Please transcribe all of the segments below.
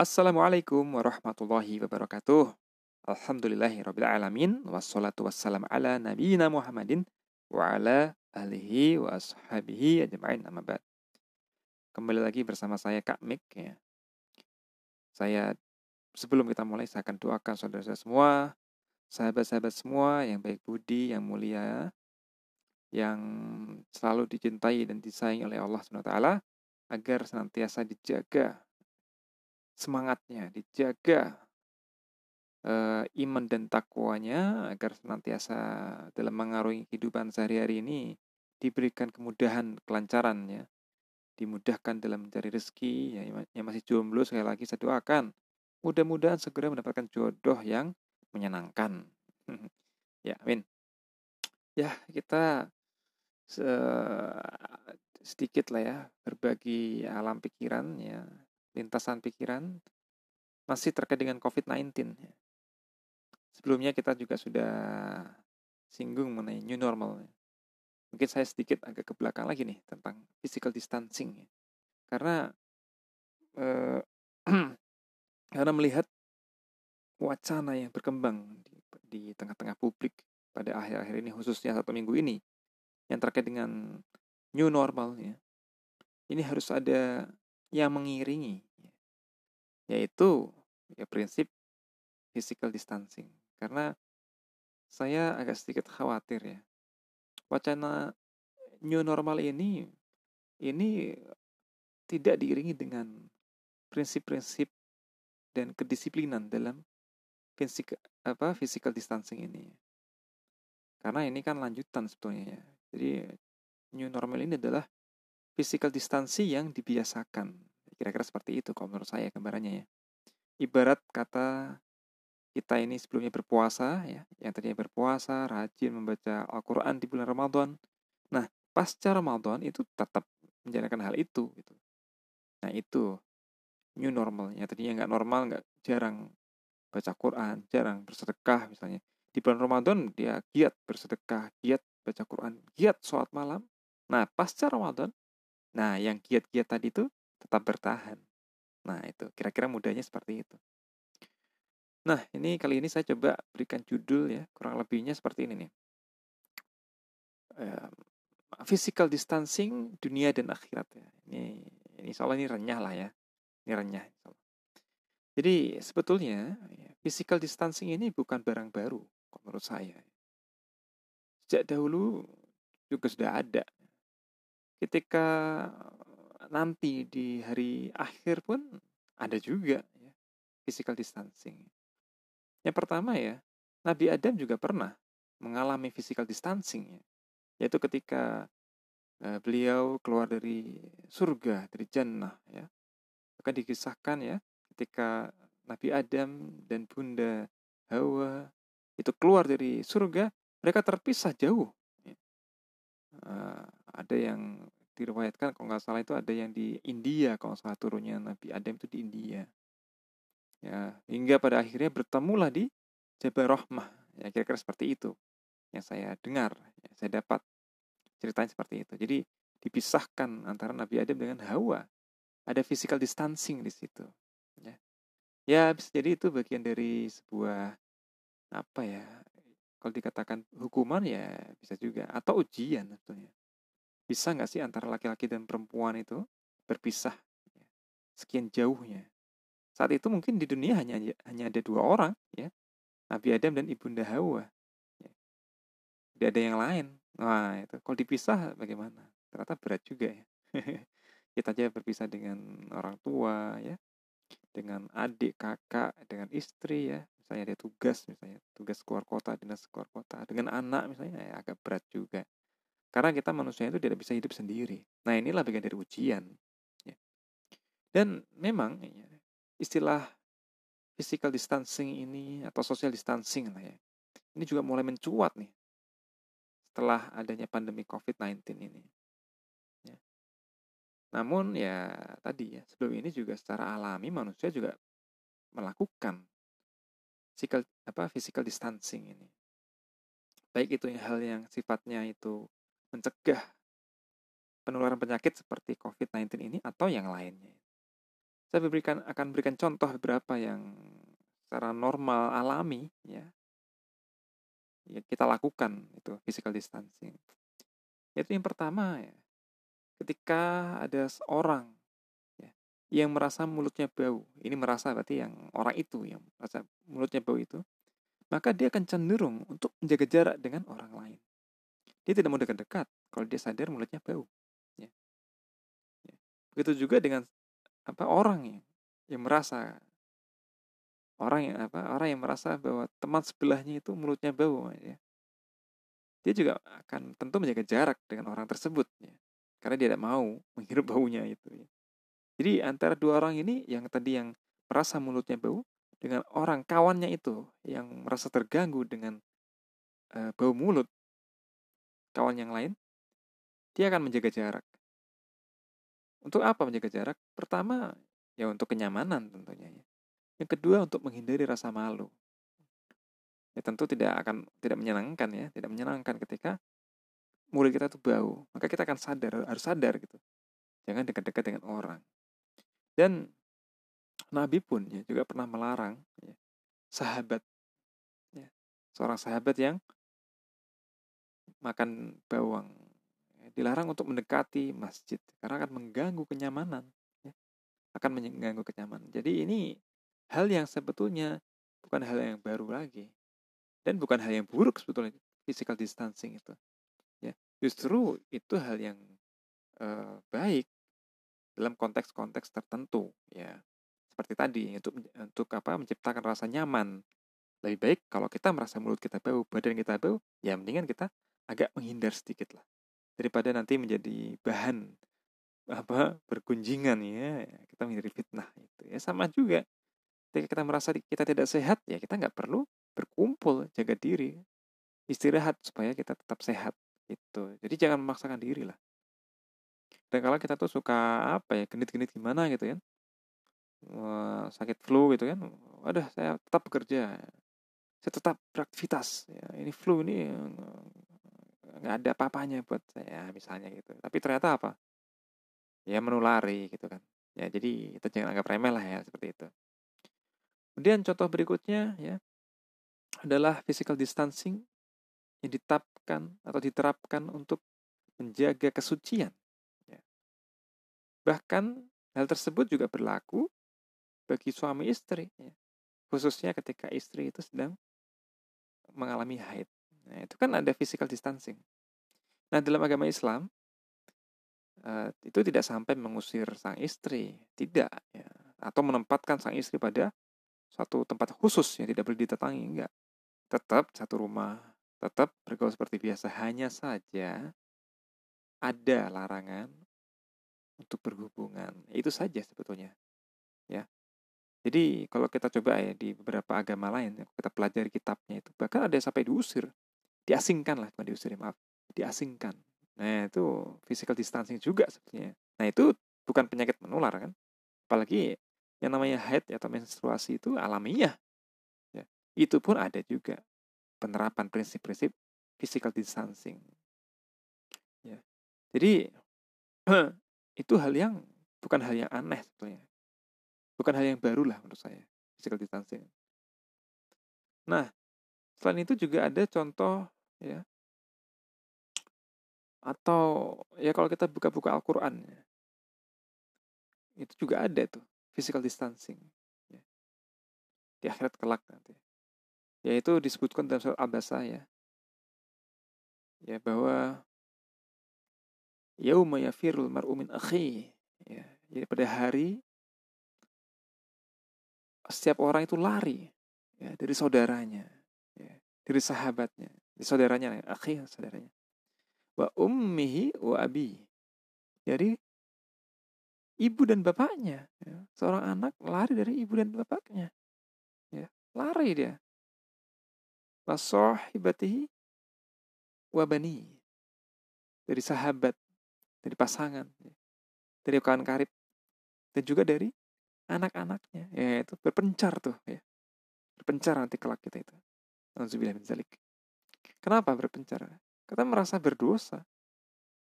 Assalamualaikum warahmatullahi wabarakatuh. Alhamdulillahirrabbilalamin. Wassalatu wassalam ala nabiyina Muhammadin wa ala alihi wa ashabihi ajma'in amma ba'd. Kembali lagi bersama saya Kak Mik ya. Saya sebelum kita mulai saya akan doakan saudara-saudara semua, sahabat-sahabat semua yang baik budi, yang mulia, yang selalu dicintai dan disayangi oleh Allah SWT agar senantiasa dijaga semangatnya, dijaga uh, iman dan takwanya agar senantiasa dalam mengarungi kehidupan sehari-hari ini diberikan kemudahan, kelancaran ya. Dimudahkan dalam mencari rezeki ya, yang masih jomblo sekali lagi saya doakan mudah-mudahan segera mendapatkan jodoh yang menyenangkan. ya, amin. Ya, kita sedikit lah ya berbagi alam pikiran ya lintasan pikiran masih terkait dengan COVID-19. Sebelumnya kita juga sudah singgung mengenai new normal. Mungkin saya sedikit agak ke belakang lagi nih tentang physical distancing. Karena eh, karena melihat wacana yang berkembang di, di tengah-tengah publik pada akhir-akhir ini khususnya satu minggu ini yang terkait dengan new normal ya. Ini harus ada yang mengiringi yaitu ya prinsip physical distancing. Karena saya agak sedikit khawatir ya. Wacana new normal ini ini tidak diiringi dengan prinsip-prinsip dan kedisiplinan dalam fisik apa physical distancing ini. Karena ini kan lanjutan sebetulnya ya. Jadi new normal ini adalah physical distancing yang dibiasakan. Kira-kira seperti itu kalau menurut saya gambarannya ya. Ibarat kata kita ini sebelumnya berpuasa ya, yang tadinya berpuasa, rajin membaca Al-Qur'an di bulan Ramadan. Nah, pasca Ramadan itu tetap menjalankan hal itu gitu. Nah, itu new normalnya. Tadinya nggak normal, nggak jarang baca Quran, jarang bersedekah misalnya. Di bulan Ramadan dia giat bersedekah, giat baca Quran, giat sholat malam. Nah, pasca Ramadan Nah, yang kiat-kiat tadi itu tetap bertahan. Nah, itu kira-kira mudahnya seperti itu. Nah, ini kali ini saya coba berikan judul ya, kurang lebihnya seperti ini nih. Physical distancing dunia dan akhirat ya. Ini ini soalnya ini renyah lah ya. Ini renyah. Jadi sebetulnya ya, physical distancing ini bukan barang baru menurut saya. Sejak dahulu juga sudah ada ketika nanti di hari akhir pun ada juga ya physical distancing. Yang pertama ya, Nabi Adam juga pernah mengalami physical distancing ya. Yaitu ketika uh, beliau keluar dari surga, dari jannah ya. Akan dikisahkan ya ketika Nabi Adam dan Bunda Hawa itu keluar dari surga, mereka terpisah jauh uh, ada yang diriwayatkan kalau nggak salah itu ada yang di India kalau salah turunnya Nabi Adam itu di India. Ya hingga pada akhirnya bertemulah di Jabal Rahmah ya kira-kira seperti itu yang saya dengar ya, saya dapat ceritanya seperti itu. Jadi dipisahkan antara Nabi Adam dengan Hawa. Ada physical distancing di situ ya. Ya bisa jadi itu bagian dari sebuah apa ya kalau dikatakan hukuman ya bisa juga atau ujian sebetulnya bisa nggak sih antara laki-laki dan perempuan itu berpisah ya, sekian jauhnya? Saat itu mungkin di dunia hanya hanya ada dua orang ya Nabi Adam dan ibunda Hawa ya. tidak ada yang lain. Nah itu. Kalau dipisah bagaimana? Ternyata berat juga ya. Kita aja berpisah dengan orang tua ya dengan adik kakak dengan istri ya. Misalnya ada tugas misalnya tugas keluar kota dinas keluar kota. Dengan anak misalnya ya agak berat juga karena kita manusia itu tidak bisa hidup sendiri nah inilah bagian dari ujian ya. dan memang ya, istilah physical distancing ini atau social distancing lah ya ini juga mulai mencuat nih setelah adanya pandemi COVID-19 ini ya. namun ya tadi ya sebelum ini juga secara alami manusia juga melakukan physical apa physical distancing ini. Baik itu hal yang sifatnya itu mencegah penularan penyakit seperti COVID-19 ini atau yang lainnya. saya berikan akan berikan contoh beberapa yang secara normal alami ya ya kita lakukan itu physical distancing. Itu yang pertama ya. Ketika ada seorang ya, yang merasa mulutnya bau, ini merasa berarti yang orang itu yang merasa mulutnya bau itu, maka dia akan cenderung untuk menjaga jarak dengan orang lain. Dia tidak mau dekat-dekat kalau dia sadar mulutnya bau. Ya. Ya. Begitu juga dengan apa orang yang, yang merasa orang yang apa orang yang merasa bahwa teman sebelahnya itu mulutnya bau ya dia juga akan tentu menjaga jarak dengan orang tersebut ya karena dia tidak mau menghirup baunya itu ya. jadi antara dua orang ini yang tadi yang merasa mulutnya bau dengan orang kawannya itu yang merasa terganggu dengan uh, bau mulut kawan yang lain dia akan menjaga jarak untuk apa menjaga jarak pertama ya untuk kenyamanan tentunya ya yang kedua untuk menghindari rasa malu. Ya tentu tidak akan tidak menyenangkan ya, tidak menyenangkan ketika mulut kita itu bau. Maka kita akan sadar, harus sadar gitu. Jangan dekat-dekat dengan orang. Dan Nabi pun ya juga pernah melarang ya, sahabat ya, seorang sahabat yang makan bawang ya, dilarang untuk mendekati masjid karena akan mengganggu kenyamanan ya, akan mengganggu kenyamanan. Jadi ini hal yang sebetulnya bukan hal yang baru lagi dan bukan hal yang buruk sebetulnya physical distancing itu ya. Justru itu hal yang uh, baik dalam konteks-konteks tertentu ya. Seperti tadi untuk untuk apa menciptakan rasa nyaman. Lebih baik kalau kita merasa mulut kita bau badan kita bau ya mendingan kita agak menghindar sedikit lah. Daripada nanti menjadi bahan apa berkunjingan ya kita menghindari fitnah itu. Ya sama juga ketika kita merasa kita tidak sehat ya kita nggak perlu berkumpul jaga diri istirahat supaya kita tetap sehat itu jadi jangan memaksakan diri lah. Dan kalau kita tuh suka apa ya genit-genit gimana gitu kan sakit flu gitu kan waduh saya tetap bekerja saya tetap beraktivitas ya ini flu ini nggak ada apa-apanya buat saya misalnya gitu tapi ternyata apa ya menulari gitu kan ya jadi kita jangan anggap remeh lah ya seperti itu Kemudian contoh berikutnya ya adalah physical distancing yang ditetapkan atau diterapkan untuk menjaga kesucian. Ya. Bahkan hal tersebut juga berlaku bagi suami istri, ya. khususnya ketika istri itu sedang mengalami haid. Nah, itu kan ada physical distancing. Nah, dalam agama Islam uh, itu tidak sampai mengusir sang istri, tidak, ya. atau menempatkan sang istri pada satu tempat khusus yang tidak boleh ditetangi enggak. Tetap satu rumah tetap bergaul seperti biasa. Hanya saja ada larangan untuk berhubungan. Itu saja sebetulnya ya. Jadi kalau kita coba ya di beberapa agama lain kita pelajari kitabnya itu bahkan ada yang sampai diusir diasingkan lah bukan diusir maaf diasingkan nah itu physical distancing juga sebetulnya nah itu bukan penyakit menular kan apalagi yang namanya haid atau menstruasi itu alamiah. Ya. Itu pun ada juga penerapan prinsip-prinsip physical distancing. Ya. Jadi itu hal yang bukan hal yang aneh sebetulnya. Bukan hal yang baru lah menurut saya, physical distancing. Nah, selain itu juga ada contoh ya. Atau ya kalau kita buka-buka Al-Qur'an ya, itu juga ada tuh physical distancing ya. di akhirat kelak nanti. Yaitu disebutkan dalam surat Al-Basa ya. Ya bahwa yauma yafirul mar'u min akhi ya. Jadi pada hari setiap orang itu lari ya dari saudaranya ya dari sahabatnya dari saudaranya akhi saudaranya wa ummihi wa abi jadi ibu dan bapaknya. Ya. Seorang anak lari dari ibu dan bapaknya. Ya, lari dia. Wasohibatihi wabani. Dari sahabat, dari pasangan, ya. dari kawan karib, dan juga dari anak-anaknya. Ya, itu berpencar tuh. Ya. Berpencar nanti kelak kita itu. Alhamdulillah zalik. Kenapa berpencar? Kita merasa berdosa.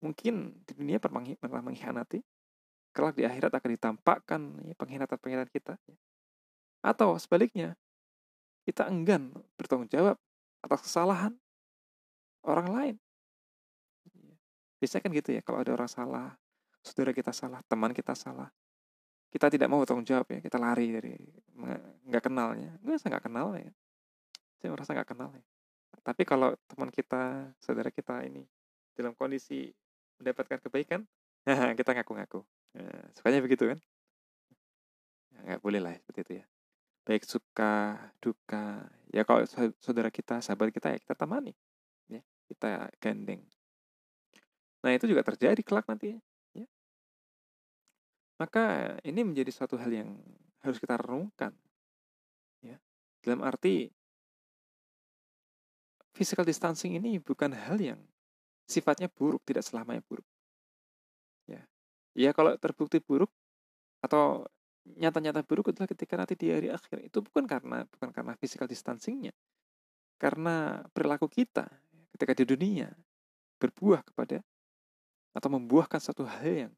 Mungkin di dunia pernah mengkhianati, kelak di akhirat akan ditampakkan ya, pengkhianatan-pengkhianatan kita. Ya. Atau sebaliknya, kita enggan bertanggung jawab atas kesalahan orang lain. Biasanya kan gitu ya, kalau ada orang salah, saudara kita salah, teman kita salah, kita tidak mau bertanggung jawab ya, kita lari dari nggak kenalnya. Nggak, saya nggak kenal ya. Saya merasa nggak kenal ya. Tapi kalau teman kita, saudara kita ini dalam kondisi mendapatkan kebaikan, kita ngaku-ngaku. Nah, sukanya begitu kan? Ya, nggak boleh lah seperti itu ya baik suka duka ya kalau saudara kita sahabat kita ya kita temani ya kita gandeng nah itu juga terjadi kelak nanti ya maka ini menjadi suatu hal yang harus kita renungkan ya dalam arti physical distancing ini bukan hal yang sifatnya buruk tidak selamanya buruk. Ya. Ya kalau terbukti buruk atau nyata-nyata buruk adalah ketika nanti di hari akhir. Itu bukan karena bukan karena physical distancingnya. Karena perilaku kita ketika di dunia berbuah kepada atau membuahkan satu hal yang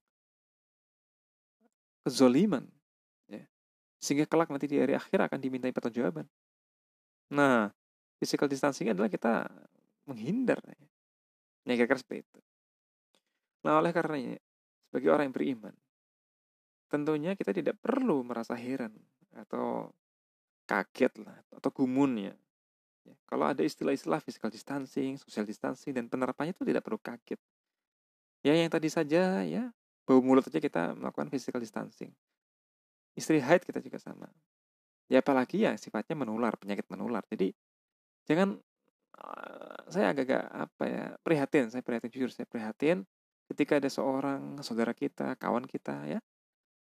kezoliman ya. sehingga kelak nanti di hari akhir akan dimintai pertanggungjawaban. Nah physical distancing adalah kita menghindar ya. Nah, kira-kira seperti itu. Nah, oleh karenanya, sebagai orang yang beriman, tentunya kita tidak perlu merasa heran atau kaget lah atau gumun ya. ya kalau ada istilah-istilah physical distancing, social distancing dan penerapannya itu tidak perlu kaget. Ya yang tadi saja ya bau mulut aja kita melakukan physical distancing. Istri haid kita juga sama. Ya apalagi ya sifatnya menular, penyakit menular. Jadi jangan saya agak-agak apa ya prihatin, saya prihatin jujur saya prihatin ketika ada seorang saudara kita, kawan kita ya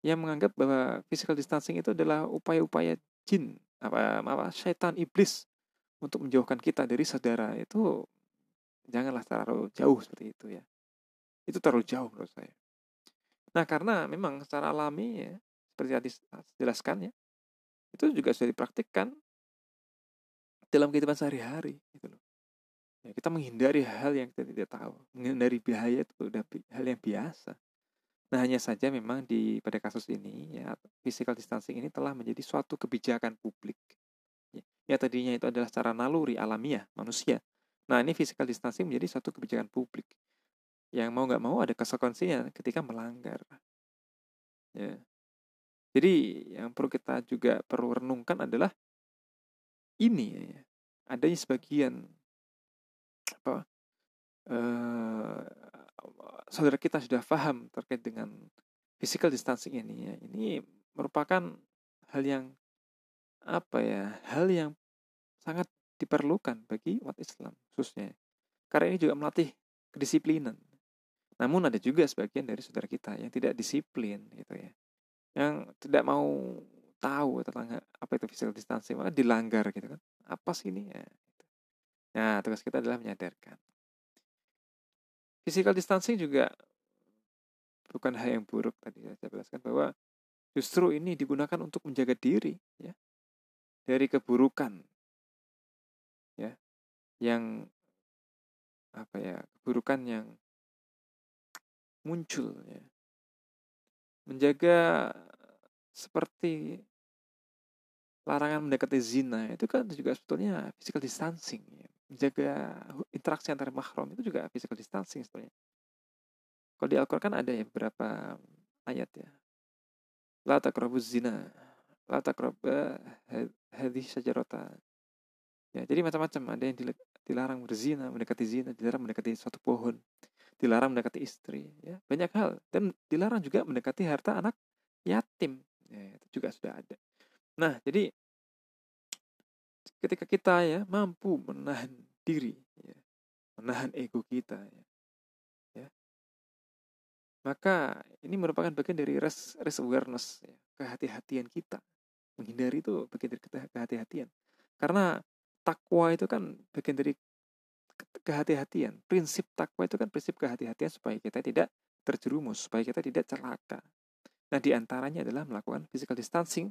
yang menganggap bahwa physical distancing itu adalah upaya-upaya jin apa apa syaitan iblis untuk menjauhkan kita dari saudara itu janganlah terlalu jauh seperti itu ya. Itu terlalu jauh menurut saya. Nah karena memang secara alami ya seperti tadi jelaskan ya itu juga sudah dipraktikkan dalam kehidupan sehari-hari gitu loh ya, kita menghindari hal yang kita tidak tahu menghindari bahaya itu sudah hal yang biasa Nah, hanya saja memang di pada kasus ini ya physical distancing ini telah menjadi suatu kebijakan publik. Ya, ya tadinya itu adalah secara naluri alamiah manusia. Nah, ini physical distancing menjadi suatu kebijakan publik. Yang mau nggak mau ada konsekuensinya ketika melanggar. Ya. Jadi yang perlu kita juga perlu renungkan adalah ini ya, adanya sebagian apa eh, saudara kita sudah paham terkait dengan physical distancing ini ya, ini merupakan hal yang apa ya, hal yang sangat diperlukan bagi umat Islam khususnya. Karena ini juga melatih kedisiplinan. Namun ada juga sebagian dari saudara kita yang tidak disiplin gitu ya. Yang tidak mau tahu tentang apa itu physical distancing, malah dilanggar gitu kan. Apa sih ini ya? Gitu. Nah, tugas kita adalah menyadarkan. Physical distancing juga bukan hal yang buruk tadi saya jelaskan bahwa justru ini digunakan untuk menjaga diri ya dari keburukan ya yang apa ya keburukan yang muncul ya menjaga seperti larangan mendekati zina itu kan juga sebetulnya physical distancing ya menjaga interaksi antar mahram itu juga physical distancing sebenarnya. Kalau di Al-Quran kan ada ya beberapa ayat ya. La taqrabu zina, la taqrabu hadhihi syajarata. Ya, jadi macam-macam ada yang dilarang berzina, mendekati zina, dilarang mendekati suatu pohon, dilarang mendekati istri, ya. Banyak hal dan dilarang juga mendekati harta anak yatim. Ya, itu juga sudah ada. Nah, jadi ketika kita ya mampu menahan diri, ya, menahan ego kita, ya, ya, maka ini merupakan bagian dari res, res awareness, ya, kehati-hatian kita. Menghindari itu bagian dari kehati-hatian. Karena takwa itu kan bagian dari kehati-hatian. Prinsip takwa itu kan prinsip kehati-hatian supaya kita tidak terjerumus, supaya kita tidak celaka. Nah, di antaranya adalah melakukan physical distancing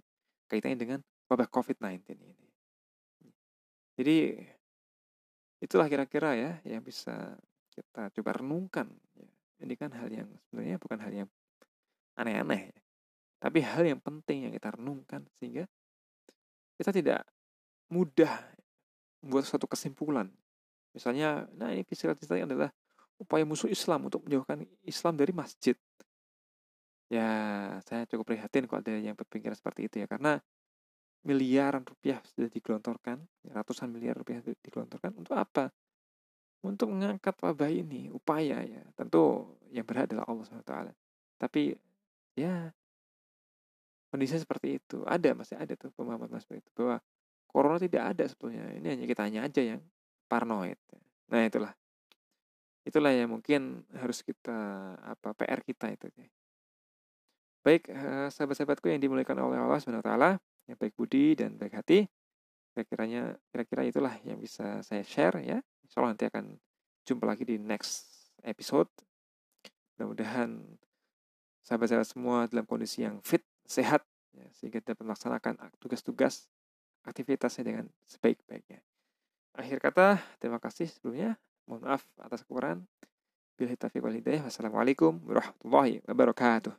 kaitannya dengan wabah COVID-19 ini. Jadi itulah kira-kira ya yang bisa kita coba renungkan. Ya. Ini kan hal yang sebenarnya bukan hal yang aneh-aneh. Tapi hal yang penting yang kita renungkan sehingga kita tidak mudah membuat suatu kesimpulan. Misalnya, nah ini physical distancing adalah upaya musuh Islam untuk menjauhkan Islam dari masjid. Ya, saya cukup prihatin kalau ada yang berpikir seperti itu ya, karena miliaran rupiah sudah digelontorkan, ratusan miliar rupiah digelontorkan untuk apa? Untuk mengangkat wabah ini, upaya ya. Tentu yang berhak adalah Allah SWT. Tapi ya kondisi seperti itu ada masih ada tuh pemahaman seperti itu bahwa corona tidak ada sebetulnya ini hanya kita hanya aja yang paranoid nah itulah itulah yang mungkin harus kita apa PR kita itu baik eh, sahabat-sahabatku yang dimuliakan oleh Allah swt yang baik budi dan baik hati kira-kiranya kira-kira itulah yang bisa saya share ya Insya Allah nanti akan jumpa lagi di next episode mudah-mudahan sahabat-sahabat semua dalam kondisi yang fit sehat ya, sehingga dapat melaksanakan tugas-tugas aktivitasnya dengan sebaik-baiknya. Akhir kata, terima kasih sebelumnya. Mohon maaf atas kekurangan. Bila taufiq wal hidayah. Wassalamualaikum warahmatullahi wabarakatuh.